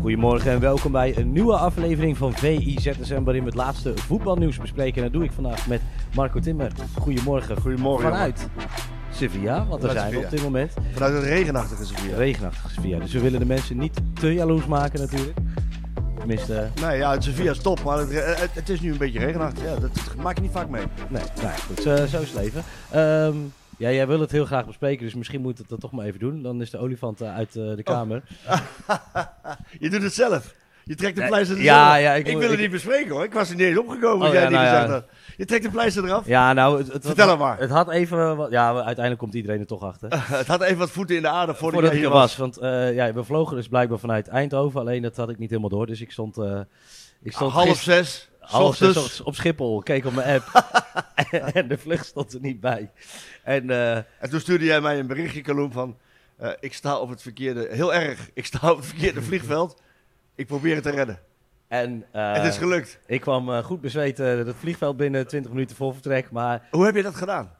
Goedemorgen en welkom bij een nieuwe aflevering van VIZSM waarin we het laatste voetbalnieuws bespreken. En dat doe ik vandaag met Marco Timmer. Goedemorgen. Goedemorgen, Vanuit Sevilla, want daar zijn we op dit moment. Vanuit het regenachtige Sevilla. Regenachtig Sevilla, dus we willen de mensen niet te jaloers maken natuurlijk. Tenminste, nee, ja, het Sevilla is top, maar het, het, het is nu een beetje regenachtig. Ja, dat, dat maak je niet vaak mee. nee, nou ja, goed, zo, zo is het leven. Ehm, ja, jij wil het heel graag bespreken, dus misschien moet het dat toch maar even doen. Dan is de olifant eh, uit eh, de kamer. Je doet het zelf. Je trekt de pleister er ja, ja, ik wil het niet bespreken hoor. Ik was er niet eens opgekomen als Oh, jij ja, niet nou ja. gezegd had. Je trekt de pleister eraf. Ja, nou, het, het, Vertel het, hem maar. het had even, wat- ja, uiteindelijk komt iedereen er toch achter. het had even wat voeten in de aarde voordat, Voordat jij ik er hier was. Want eh, ja, we vlogen dus blijkbaar vanuit Eindhoven. Alleen dat had ik niet helemaal door. Dus ik stond, ik stond Half gister- zes, half ochtends. op, Schiphol. Keek op mijn app. en de vlucht stond er niet bij. En eh, En toen stuurde jij mij een berichtje, Kaloem, van... eh, ik sta op het verkeerde... Heel erg. Ik sta op het verkeerde vliegveld. Ik probeer het te redden. en eh, het is gelukt. ik kwam goed bezweet het vliegveld binnen 20 minuten voor vertrek. Maar Hoe heb je dat gedaan?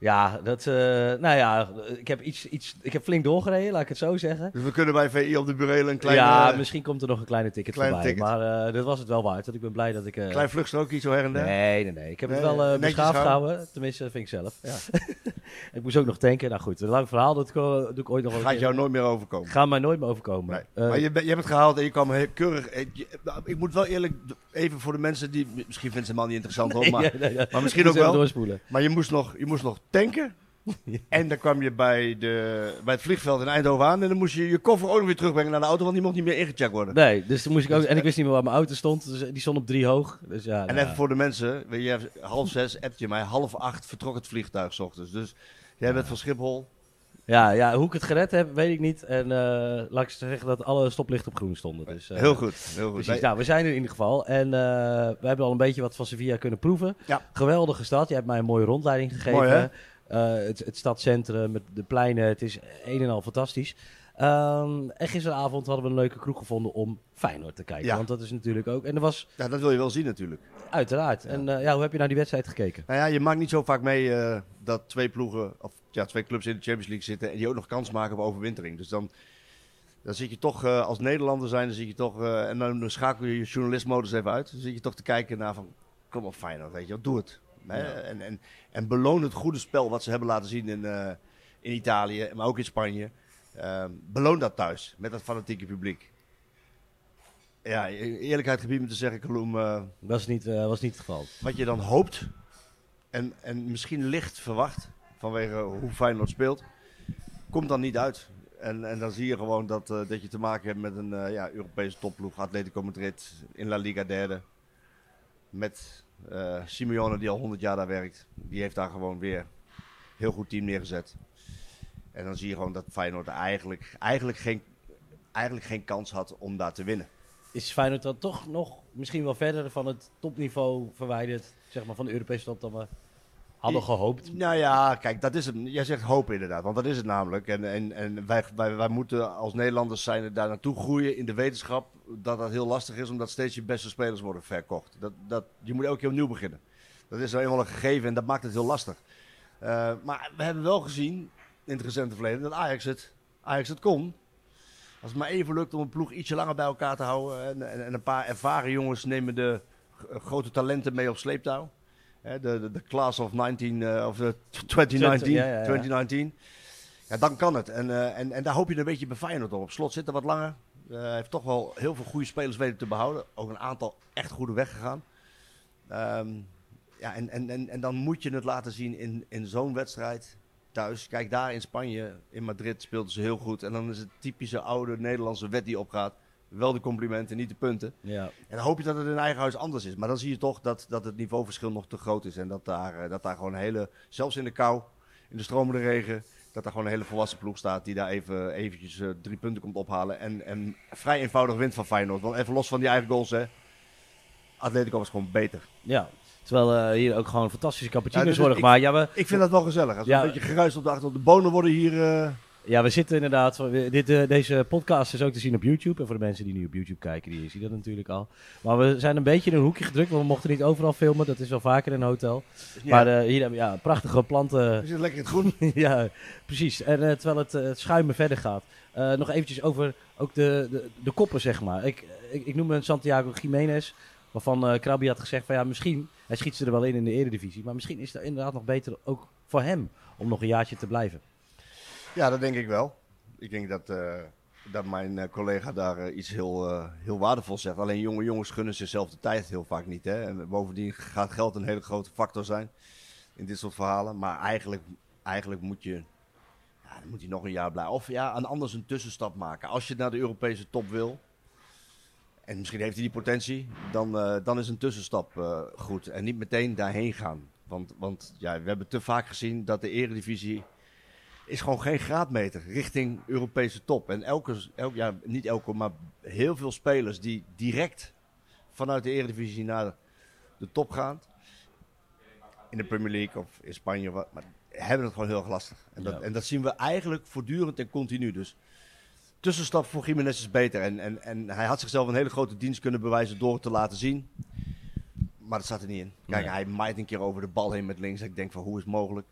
Ja, dat, eh, nou ja, ik heb, iets, iets, ik heb flink doorgereden, laat ik het zo zeggen. Dus we kunnen bij VI op de burelen een klein, ja, misschien komt er nog een kleine ticket kleine voorbij. ticket. Maar eh dat was het wel waard. Want ik ben blij dat ik... eh, klein vluchtstrookje zo her en der. Nee, nee, nee. Ik heb het wel beschaafd houden. gehouden. Tenminste, vind ik zelf. Ja. ik moest ook nog tanken. Nou goed, een lang verhaal. Dat doe ik ooit nog Gaat jou nooit meer overkomen. Gaat mij nooit meer overkomen. Nee. Maar je, je hebt het gehaald en je kwam heel keurig. je- Ik moet wel eerlijk, even voor de mensen die. Misschien vinden ze helemaal niet interessant hoor. Maar, ja, ja, ja. maar misschien ook wel. doorspoelen. Maar je moest nog, je moest nog tanken. En dan kwam je bij, de, bij het vliegveld in Eindhoven aan. En dan moest je je koffer ook nog weer terugbrengen naar de auto, want die mocht niet meer ingecheckt worden. Nee, dus toen moest ik ook... En ik wist niet meer waar mijn auto stond. Dus die stond op drie hoog. Dus ja, En nou even ja. voor de mensen, je, half zes appte je mij, half acht vertrok het vliegtuig 's ochtends. Dus jij bent van Schiphol. Ja, ja, hoe ik het gered heb, weet ik niet. En eh, laat ik zeggen dat alle stoplichten op groen stonden. Dus, eh, Heel goed, heel goed. Precies, nou, we zijn er in ieder geval. En eh, we hebben al een beetje wat van Sevilla kunnen proeven. Ja. Geweldige stad. Je hebt mij een mooie rondleiding gegeven. Mooi, hè? Het, het stadscentrum, met de pleinen, het is een en al fantastisch. Ehm, en gisteravond hadden we een leuke kroeg gevonden om Feyenoord te kijken. Ja. Want dat is natuurlijk ook... En dat was ja, dat wil je wel zien natuurlijk. uiteraard. En eh, ja, hoe heb je naar die wedstrijd gekeken? Nou ja, je maakt niet zo vaak mee eh, dat twee ploegen, of ja, twee clubs in de Champions League zitten en die ook nog kans maken op overwintering. Dus dan, dan zit je toch, eh, als Nederlander zijn, dan zit je toch, eh, en dan schakel je je journalistmodus even uit. Dan zit je toch te kijken naar van, kom op Feyenoord, weet je wel, doe het. Hè? En, en, en beloon het goede spel wat ze hebben laten zien in, eh, in Italië, maar ook in Spanje. Ehm, beloon dat thuis, met dat fanatieke publiek. Ja, e- eerlijkheid gebied me te zeggen, Kaloem, eh, Was niet, eh, was niet het geval. wat je dan hoopt en, en misschien licht verwacht vanwege hoe Feyenoord speelt, komt dan niet uit. En, en dan zie je gewoon dat, dat je te maken hebt met een ja, Europese topploeg, Atletico Madrid in La Liga derde. Met eh Simeone die al 100 jaar daar werkt. Die heeft daar gewoon weer een heel goed team neergezet. En dan zie je gewoon dat Feyenoord eigenlijk, eigenlijk, geen, eigenlijk geen kans had om daar te winnen. Is Feyenoord dan toch nog misschien wel verder van het topniveau verwijderd, zeg maar, van de Europese top dan hadden gehoopt? Nou ja, kijk, dat is het. Jij zegt hoop inderdaad, want dat is het namelijk. En, en, en wij, wij, moeten als Nederlanders zijn daar naartoe groeien in de wetenschap dat dat heel lastig is, omdat steeds je beste spelers worden verkocht. Dat, dat, je moet elke keer opnieuw beginnen. Dat is nou eenmaal een gegeven en dat maakt het heel lastig. Eh, maar we hebben wel gezien in het recente verleden dat Ajax het, Ajax het kon. Als het maar even lukt om een ploeg ietsje langer bij elkaar te houden. En, en, en een paar ervaren jongens nemen de grote talenten mee op sleeptouw. De, de, de class of 19, eh, of de 2019. Ja, ja, ja. 2019. Ja, dan kan het. En, eh, en, en daar hoop je een beetje bij Feyenoord op. Op slot zit er wat langer. Eh, Hij heeft toch wel heel veel goede spelers weten te behouden. Ook een aantal echt goede weggegaan. Ehm, ja, en, en, en, en dan moet je het laten zien in, in zo'n wedstrijd thuis. Kijk, daar in Spanje, in Madrid, speelden ze heel goed. En dan is het typische oude Nederlandse wet die opgaat. Wel de complimenten, niet de punten. Ja. En dan hoop je dat het in eigen huis anders is. Maar dan zie je toch dat, dat het niveauverschil nog te groot is. En dat daar, eh, dat daar gewoon hele, zelfs in de kou, in de stromende regen, Dat er gewoon een hele volwassen ploeg staat die daar even eventjes eh, drie punten komt ophalen. En, en vrij eenvoudig wint van Feyenoord. Want even los van die eigen goals, hè. Atletico was gewoon beter. Ja. Terwijl eh, hier ook gewoon fantastische cappuccino's Ja, dus worden gemaakt. Ja we, Ik vind dat wel gezellig. Als Ja. een beetje geruis op de achter. De bonen worden hier... ja, we zitten inderdaad. Dit, eh, deze podcast is ook te zien op YouTube. En voor de mensen die nu op YouTube kijken, die zien dat natuurlijk al. Maar we zijn een beetje in een hoekje gedrukt. Want we mochten niet overal filmen. Dat is wel vaker in een hotel. ja, Maar eh, hier hebben we ja, prachtige planten. we zitten lekker in het groen. ja, precies. En eh, terwijl het, het schuimen verder gaat. Nog eventjes over ook de, de, de koppen, zeg maar. Ik, ik, ik noem een Santiago Jiménez. Waarvan eh Krabi had gezegd van ja, misschien... Hij schiet ze er wel in in de eredivisie. Maar misschien is het inderdaad nog beter ook voor hem. Om nog een jaartje te blijven. Ja, dat denk ik wel. Ik denk dat, eh, dat mijn eh, collega daar eh, iets heel, heel waardevols zegt. Alleen jonge jongens gunnen zichzelf de tijd heel vaak niet. Hè? En bovendien gaat geld een hele grote factor zijn in dit soort verhalen. Maar eigenlijk, eigenlijk moet je ja, dan moet hij nog een jaar blijven. Of ja, anders een tussenstap maken. Als je naar de Europese top wil, en misschien heeft hij die potentie, dan, dan is een tussenstap goed. En niet meteen daarheen gaan. Want, want ja, we hebben te vaak gezien dat de eredivisie is gewoon geen graadmeter richting Europese top. En elke, elk, ja, niet elke, maar heel veel spelers die direct vanuit de eredivisie naar de top gaan. In de Premier League of in Spanje, wat- maar hebben het gewoon heel erg lastig. En dat, Ja. en dat zien we eigenlijk voortdurend en continu. Dus tussenstap voor Jiménez is beter. En, en, en hij had zichzelf een hele grote dienst kunnen bewijzen door te laten zien. Maar dat zat er niet in. Kijk, Nee. hij maait een keer over de bal heen met links. Ik denk van, hoe is het mogelijk?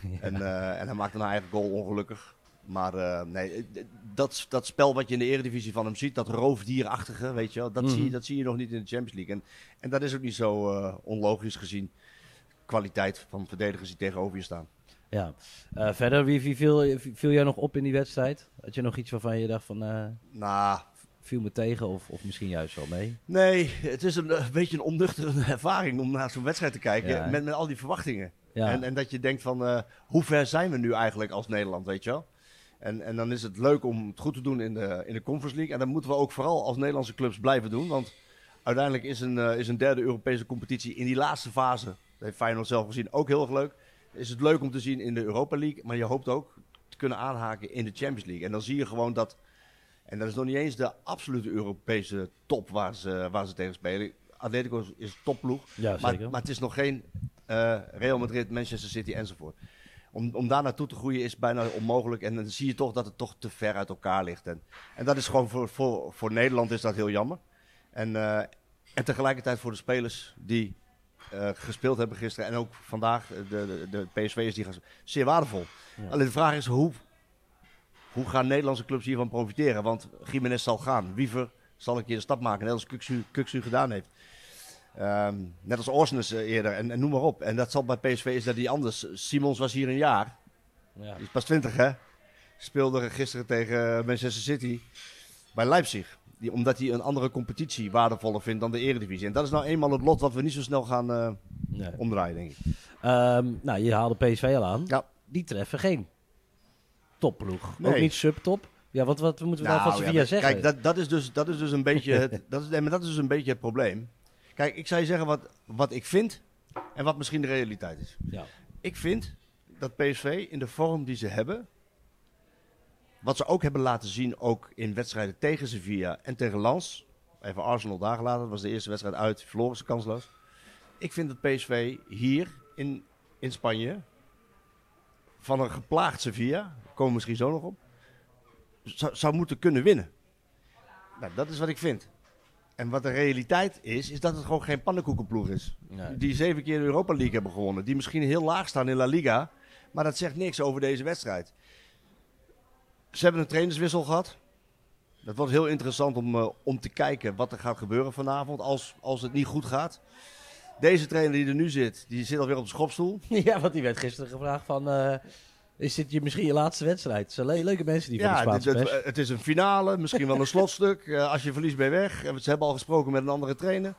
En, eh, en hij maakte een eigen goal ongelukkig. Maar eh, nee, dat, dat spel wat je in de eredivisie van hem ziet, dat roofdierachtige, weet je wel, dat, Mhm. zie, je, dat zie je nog niet in de Champions League. En, en dat is ook niet zo eh, onlogisch gezien kwaliteit van verdedigers die tegenover je staan. Ja. Verder, wie, wie viel, viel jij nog op in die wedstrijd? Had je nog iets waarvan je dacht van... Nou, viel me tegen of, of misschien juist wel mee? nee, het is een, beetje een onnuchterende ervaring om naar zo'n wedstrijd te kijken Ja. met, met al die verwachtingen. Ja. En, en dat je denkt van, eh, hoe ver zijn we nu eigenlijk als Nederland, weet je wel? En, en dan is het leuk om het goed te doen in de, in de Conference League. En dat moeten we ook vooral als Nederlandse clubs blijven doen. Want uiteindelijk is een, eh, is een derde Europese competitie in die laatste fase, dat heeft Feyenoord zelf gezien, ook heel erg leuk. Is het leuk om te zien in de Europa League, maar je hoopt ook te kunnen aanhaken in de Champions League. En dan zie je gewoon dat, en dat is nog niet eens de absolute Europese top waar ze, waar ze tegen spelen. Atletico is topploeg. Ja, Maar, zeker. maar het is nog geen eh, Real Madrid, Manchester City enzovoort. Om, om daar naartoe te groeien is bijna onmogelijk. En dan zie je toch dat het toch te ver uit elkaar ligt. En, en dat is gewoon voor, voor, voor Nederland is dat heel jammer. En, eh, en tegelijkertijd voor de spelers die eh, gespeeld hebben gisteren en ook vandaag, de, de, de PSV'ers die gaan zeer waardevol. Ja. Alleen de vraag is hoe, hoe gaan Nederlandse clubs hiervan profiteren? Want Jiménez zal gaan. Wiever zal een keer de stap maken, net als Kuksu, Kuksu gedaan heeft. Ehm, net als Orsnes eh, eerder en, en noem maar op. En dat zal bij PSV is dat die anders. Simons was hier een jaar. Ja. Die is pas 20 hè. Speelde gisteren tegen Manchester City bij Leipzig. Die, omdat hij een andere competitie waardevoller vindt dan de Eredivisie. En dat is nou eenmaal het lot wat we niet zo snel gaan eh, Nee. omdraaien, denk ik. Ehm, nou, je haalde PSV al aan. Ja. Die treffen geen topploeg. Ook Nee. niet subtop. Ja, wat, wat moeten we daar van Nou, ja, Sevilla maar zeggen? Kijk, dat, dat, is dus, dat is dus een beetje het, dat is, nee, maar dat is dus een beetje het probleem. Kijk, ik zou je zeggen wat, wat ik vind en wat misschien de realiteit is. Ja. Ik vind dat PSV in de vorm die ze hebben, wat ze ook hebben laten zien, ook in wedstrijden tegen Sevilla en tegen Lens, even Arsenal daar gelaten, dat was de eerste wedstrijd uit, verloren ze kansloos. Ik vind dat PSV hier in, in Spanje van een geplaagd Sevilla, komen we misschien zo nog op, zou, zou moeten kunnen winnen. Nou, dat is wat ik vind. En wat de realiteit is, is dat het gewoon geen pannenkoekenploeg is. Nee. Die zeven keer de Europa League hebben gewonnen. Die misschien heel laag staan in La Liga. Maar dat zegt niks over deze wedstrijd. Ze hebben een trainerswissel gehad. Dat wordt heel interessant om, eh, om te kijken wat er gaat gebeuren vanavond als, als het niet goed gaat. Deze trainer die er nu zit, die zit alweer op de schopstoel. ja, want die werd gisteren gevraagd van... eh, is dit je, misschien je laatste wedstrijd? Het zijn le- leuke mensen die van de Ja, Spaanse het, het, is een finale, misschien wel een slotstuk. Eh, als je verliest ben je weg. Ze hebben al gesproken met een andere trainer.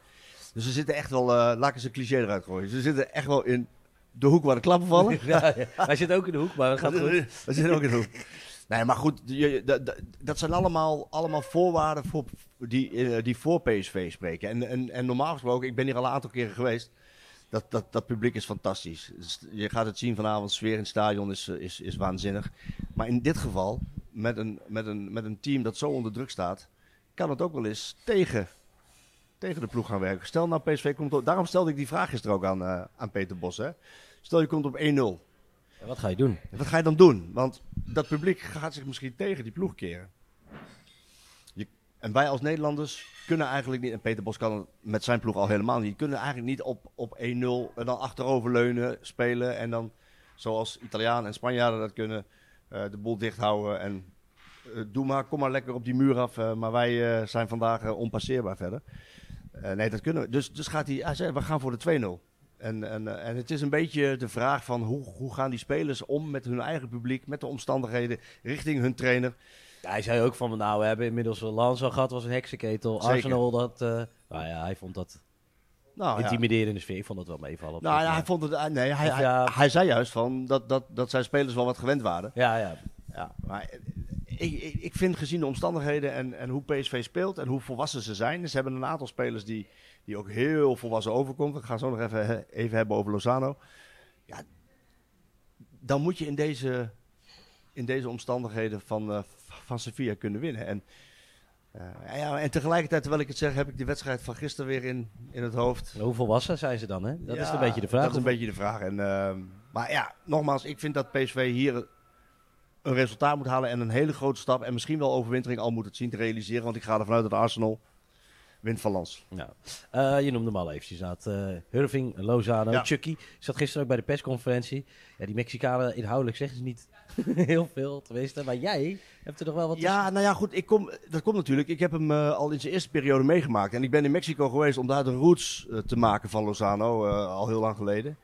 Dus ze zitten echt wel, eh, laat ik eens een cliché eruit gooien. Ze zitten echt wel in de hoek waar de klappen vallen. Ja, ja. Hij zit ook in de hoek, maar het gaat goed. We zitten ook in de hoek. Nee, maar goed, je- dat- dat- dat zijn allemaal, allemaal voorwaarden voor, die, eh, die voor PSV spreken. En, en, en normaal gesproken, ik ben hier al een aantal keren geweest. Dat, dat, dat publiek is fantastisch. Dus je gaat het zien vanavond, sfeer in het stadion is, eh, is, is waanzinnig. Maar in dit geval, met een, met, een, met een team dat zo onder druk staat, kan het ook wel eens tegen, tegen de ploeg gaan werken. Stel nou PSV komt op, daarom stelde ik die vraag gisteren ook aan, eh, aan Peter Bos. Hè. Stel je komt op 1-0. Ja, wat ga je doen? Wat ga je dan doen? Want dat publiek gaat zich misschien tegen die ploeg keren. En wij als Nederlanders kunnen eigenlijk niet, en Peter Bos kan met zijn ploeg al helemaal niet, kunnen eigenlijk niet op, op 1-0 en dan achteroverleunen spelen. En dan, zoals Italianen en Spanjaarden dat kunnen, eh, de boel dicht houden. En eh, doe maar, kom maar lekker op die muur af. eh, maar wij zijn vandaag onpasseerbaar verder. Nee, dat kunnen we. Dus, dus gaat hij, hij we gaan voor de 2-0. En, en, en het is een beetje de vraag van hoe, hoe gaan die spelers om met hun eigen publiek, met de omstandigheden, richting hun trainer. Ja, hij zei ook van, nou, we hebben inmiddels een Lanzo gehad, was een heksenketel. Zeker. Arsenal, dat... eh, nou ja, hij vond dat Nou, ja. intimiderende sfeer. Ik vond dat wel meevallen. Nou, ja, hij vond het. eh, Nee, hij, hij, hij zei juist van dat, dat, dat zijn spelers wel wat gewend waren. ja, ja. Ja, maar eh, ik, ik, ik vind gezien de omstandigheden en, en hoe PSV speelt en hoe volwassen ze zijn. Ze hebben een aantal spelers die, die ook heel volwassen overkomt. Ik ga zo nog even, even hebben over Lozano. Ja, dan moet je in deze, in deze omstandigheden van, van Sevilla kunnen winnen. En, eh, ja, en tegelijkertijd, terwijl ik het zeg, heb ik de wedstrijd van gisteren weer in, in het hoofd. Hoeveel was zijn ze dan, hè? Dat is een beetje de vraag. Dat is een beetje de vraag. En, ehm, maar ja, nogmaals, ik vind dat PSV hier een resultaat moet halen en een hele grote stap. En misschien wel overwintering al moet het zien te realiseren. Want ik ga ervan uit dat Arsenal wint van Lans. Nou, eh, je noemde hem al eventjes. inderdaad. eh Hurving, Lozano, Ja. Chucky. Zat gisteren ook bij de persconferentie. Ja, die Mexicanen inhoudelijk zeggen ze niet heel veel, tenminste. Maar jij hebt er nog wel wat Ja, nou ja, goed. Ik kom, dat komt natuurlijk. Ik heb hem eh, al in zijn eerste periode meegemaakt. En ik ben in Mexico geweest om daar de roots eh, te maken van Lozano. al heel lang geleden.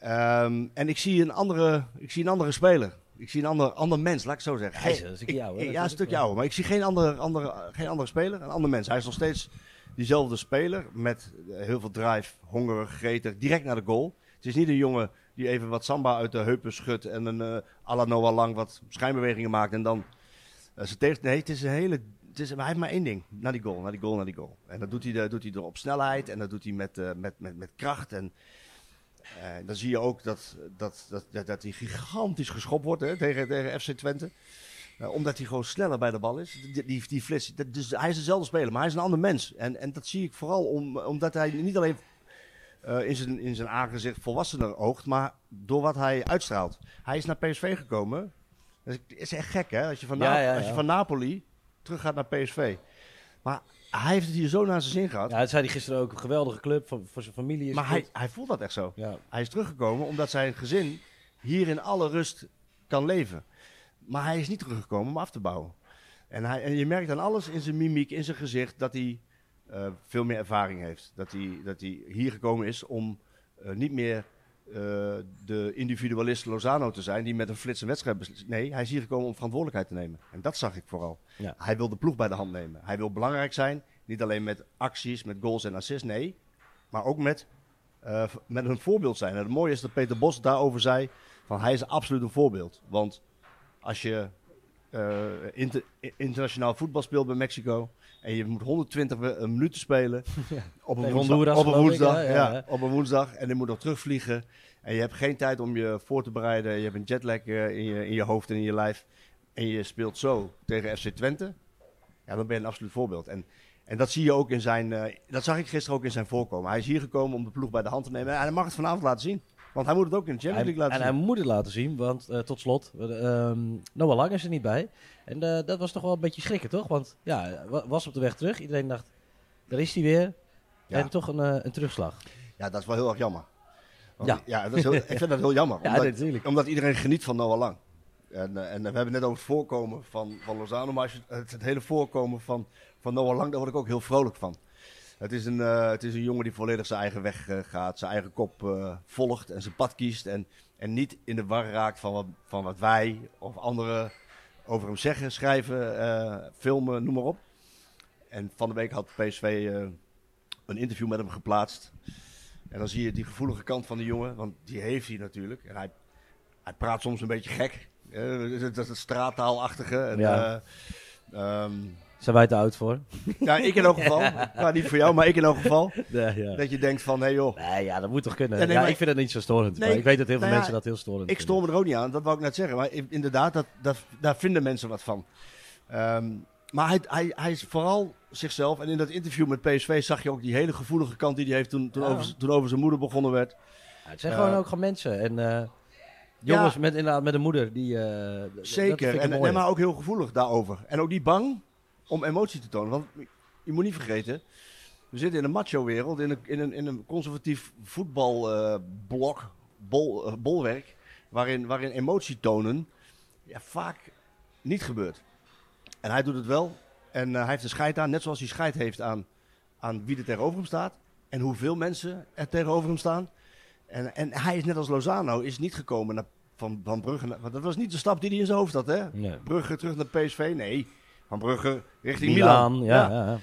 Ehm, en ik zie, een andere, ik zie een andere speler. Ik zie een ander, ander mens, laat ik het zo zeggen. Hij is Geen- een stukje ik- ouder, ik- Ja, een stukje maar- ouder. Maar ik zie geen andere, andere, geen andere speler, een ander mens. Hij is nog steeds diezelfde speler. Met heel veel drive, hongerig, gretig, direct naar de goal. Het is niet een jongen die even wat samba uit de heupen schudt. En een uh, à Lang wat schijnbewegingen maakt. En dan eh, zijn tegen. Nee, het is een hele. Het is, hij heeft maar één ding. Naar die goal, naar die goal, naar die goal. En dat doet hij, eh, doet hij door op snelheid. En dat doet hij met, eh, met, met, met kracht. En dan zie je ook dat, dat, dat, dat, dat hij gigantisch geschopt wordt hè, tegen, tegen FC Twente. Eh, omdat hij gewoon sneller bij de bal is. Die, die, die flits. Dat, dus hij is dezelfde speler, maar hij is een ander mens. En, en dat zie ik vooral om, omdat hij niet alleen eh, in, zijn, in zijn aangezicht volwassener oogt, maar door wat hij uitstraalt. Hij is naar PSV gekomen. Dat is, is echt gek, hè? Als je van, Ja, Na- ja, Als je ja. van Napoli terug gaat naar PSV. Maar hij heeft het hier zo naar zijn zin gehad. Ja, dat zei hij gisteren ook. Een geweldige club voor, voor zijn familie. Is maar het hij, hij voelt dat echt zo. Ja. Hij is teruggekomen omdat zijn gezin hier in alle rust kan leven. Maar hij is niet teruggekomen om af te bouwen. En, hij, en je merkt aan alles in zijn mimiek, in zijn gezicht, dat hij eh, veel meer ervaring heeft. Dat hij, dat hij hier gekomen is om eh, niet meer eh, de individualist Lozano te zijn die met een flits een wedstrijd beslist. Nee, hij is hier gekomen om verantwoordelijkheid te nemen. En dat zag ik vooral. Ja. Hij wil de ploeg bij de hand nemen. Hij wil belangrijk zijn, niet alleen met acties, met goals en assists, nee. Maar ook met, met een voorbeeld zijn. En het mooie is dat Peter Bos daarover zei, van hij is absoluut een voorbeeld. Want als je eh, inter- internationaal voetbal speelt bij Mexico en je moet 120 we- een minuten spelen op, een woensdag, op, een ik, woensdag, ja, op een woensdag en je moet nog terugvliegen en je hebt geen tijd om je voor te bereiden. Je hebt een jetlag eh, in, je, in je hoofd en in je lijf en je speelt zo tegen FC Twente. Ja, dan ben je een absoluut voorbeeld. En, en dat zie je ook in zijn, eh, dat zag ik gisteren ook in zijn voorkomen. Hij is hier gekomen om de ploeg bij de hand te nemen en hij mag het vanavond laten zien. Want hij moet het ook in de Champions League laten en zien. hij moet het laten zien, want eh, tot slot, eh, ehm, Noah Lang is er niet bij. En eh, dat was toch wel een beetje schrikken, toch? Want ja, wa- was op de weg terug. Iedereen dacht, daar is hij weer. Ja. En toch een, eh, een terugslag. Ja, dat is wel heel erg jammer. Want, Ja. ja. dat is heel, ik vind dat heel jammer. Ja, omdat, natuurlijk. omdat iedereen geniet van Noah Lang. En, en we hebben net over het voorkomen van, van Lozano. Maar als je, het, het hele voorkomen van, van Noah Lang, daar word ik ook heel vrolijk van. Het is een, eh, het is een jongen die volledig zijn eigen weg eh, gaat. Zijn eigen kop eh, volgt en zijn pad kiest. En, en niet in de war raakt van wat, van wat wij of anderen over hem zeggen, schrijven, filmen, noem maar op. En van de week had PSV een interview met hem geplaatst. En dan zie je die gevoelige kant van de jongen, want die heeft hij natuurlijk. En hij, hij praat soms een beetje gek. Dat is het straattaalachtige. En, Ja. eh, ehm, Zijn wij te oud voor? Ja, ik in elk geval. Nou, niet voor jou, maar ik in elk geval. Nee, ja. Dat je denkt van, hé joh, Nee, ja, dat moet toch kunnen. Ja, nee, ja, maar- ik vind het niet zo storend. Nee, maar ik weet dat heel veel nou mensen dat heel storend ik stoor me er ook niet aan. Dat wou ik net zeggen. Maar inderdaad, dat, dat, daar vinden mensen wat van. Ehm, maar hij, hij, hij is vooral zichzelf. En in dat interview met PSV zag je ook die hele gevoelige kant die hij heeft toen, toen, Ja. over, toen over zijn moeder begonnen werd. Ja, het zijn Eh, gewoon ook gewoon mensen. En eh, jongens met, inderdaad, met een moeder die... eh, Zeker. en maar ook heel gevoelig daarover. En ook niet bang om emotie te tonen. Want je moet niet vergeten, we zitten in een macho-wereld, in een, in een, in een conservatief voetbalblok, bol, eh, bolwerk, waarin, waarin emotie tonen ja, vaak niet gebeurt. En hij doet het wel. En eh, hij heeft een scheid aan, net zoals hij scheid heeft aan, aan wie er tegenover hem staat. En hoeveel mensen er tegenover hem staan. En, en hij is net als Lozano, is niet gekomen naar, van, van Brugge. naar- want dat was niet de stap die hij in zijn hoofd had, hè? Nee. Brugge terug naar PSV? Nee. Van Brugge richting Milan. Milan, ja. ja. ja.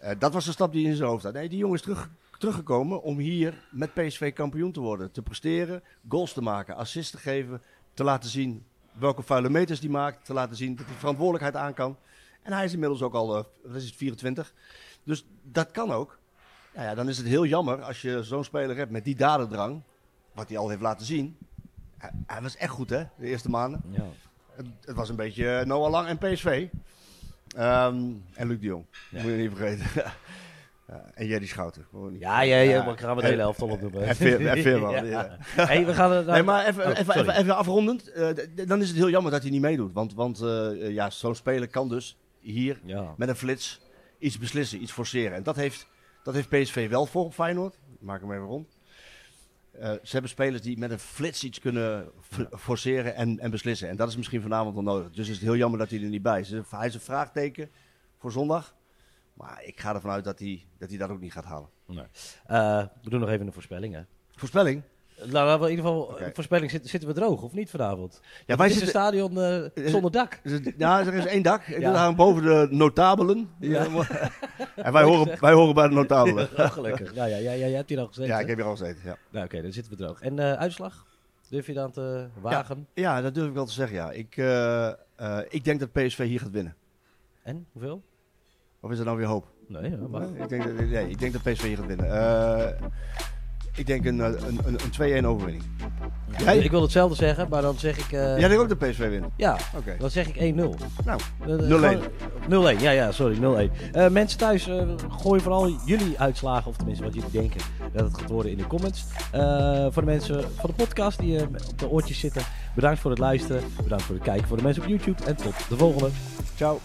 Eh, dat was de stap die in zijn hoofd had. Nee, die jongen is terug, teruggekomen om hier met PSV kampioen te worden. Te presteren, goals te maken, assists te geven. Te laten zien welke vuile meters die maakt. Te laten zien dat hij verantwoordelijkheid aan kan. En hij is inmiddels ook al, wat is het, 24. Dus dat kan ook. Nou ja, dan is het heel jammer als je zo'n speler hebt met die dadendrang. Wat hij al heeft laten zien. Hij, hij was echt goed, hè, de eerste maanden. Ja. Het, het was een beetje eh, Noah Lang en PSV. Ehm, en Luc de Jong. Ja. Moet je niet vergeten. En Jerry Schouten. Ja, ja, ja, maar gaan we de hele helft al opnoemen. En Veerman, Ja. Hey, we gaan Nee, maar even, Oh, even, even, even afrondend. eh, dan is het heel jammer dat hij niet meedoet. Want, want eh, ja, zo'n speler kan dus hier met een flits iets beslissen, iets forceren. En dat heeft, dat heeft PSV wel voor op Feyenoord. Ik maak hem even rond. Eh, ze hebben spelers die met een flits iets kunnen forceren en, en beslissen. En dat is misschien vanavond wel nodig. Dus is het heel jammer dat hij er niet bij is. Hij is een vraagteken voor zondag. Maar ik ga ervan uit dat hij dat, hij dat ook niet gaat halen. Eh, we doen nog even een voorspelling, hè. Voorspelling? Nou, in ieder geval, eh, voorspelling, zitten, zitten we droog of niet vanavond? Ja, wij zitten... een stadion eh, zonder dak. Ja, er is één dak. Ik Ja. ja. hangen boven de notabelen. Ja. en wij horen, wij horen bij de notabelen. Oh, gelukkig. Nou ja, ja, ja, jij hebt hier al gezeten. Ja, ik heb hier al gezeten. Ja. Nou, oké, dan zitten we droog. En eh, uitslag? Durf je dan te wagen? ja, dat durf ik wel te zeggen. Ja. Ik, eh, eh, ik denk dat PSV hier gaat winnen. En? Hoeveel? Of is er nou weer hoop? Nee, ja, maar... Ik denk, dat- nee, ik denk dat PSV hier gaat winnen. Eh, ik denk een, eh, een, een, een 2-1 overwinning. Jij? Ik wil hetzelfde zeggen, maar dan zeg ik... eh, Jij denkt ook dat PSV wint? ja, Oké. dan zeg ik 1-0. Nou, Eh, 0-1. gewoon- 0-1, ja, ja, sorry, 0-1. Eh, mensen thuis, eh gooi vooral jullie uitslagen, of tenminste wat jullie denken dat het gaat worden in de comments. Voor de mensen van de podcast die op de oortjes zitten, bedankt voor het luisteren. Bedankt voor het kijken voor de mensen op YouTube. En tot de volgende. ciao.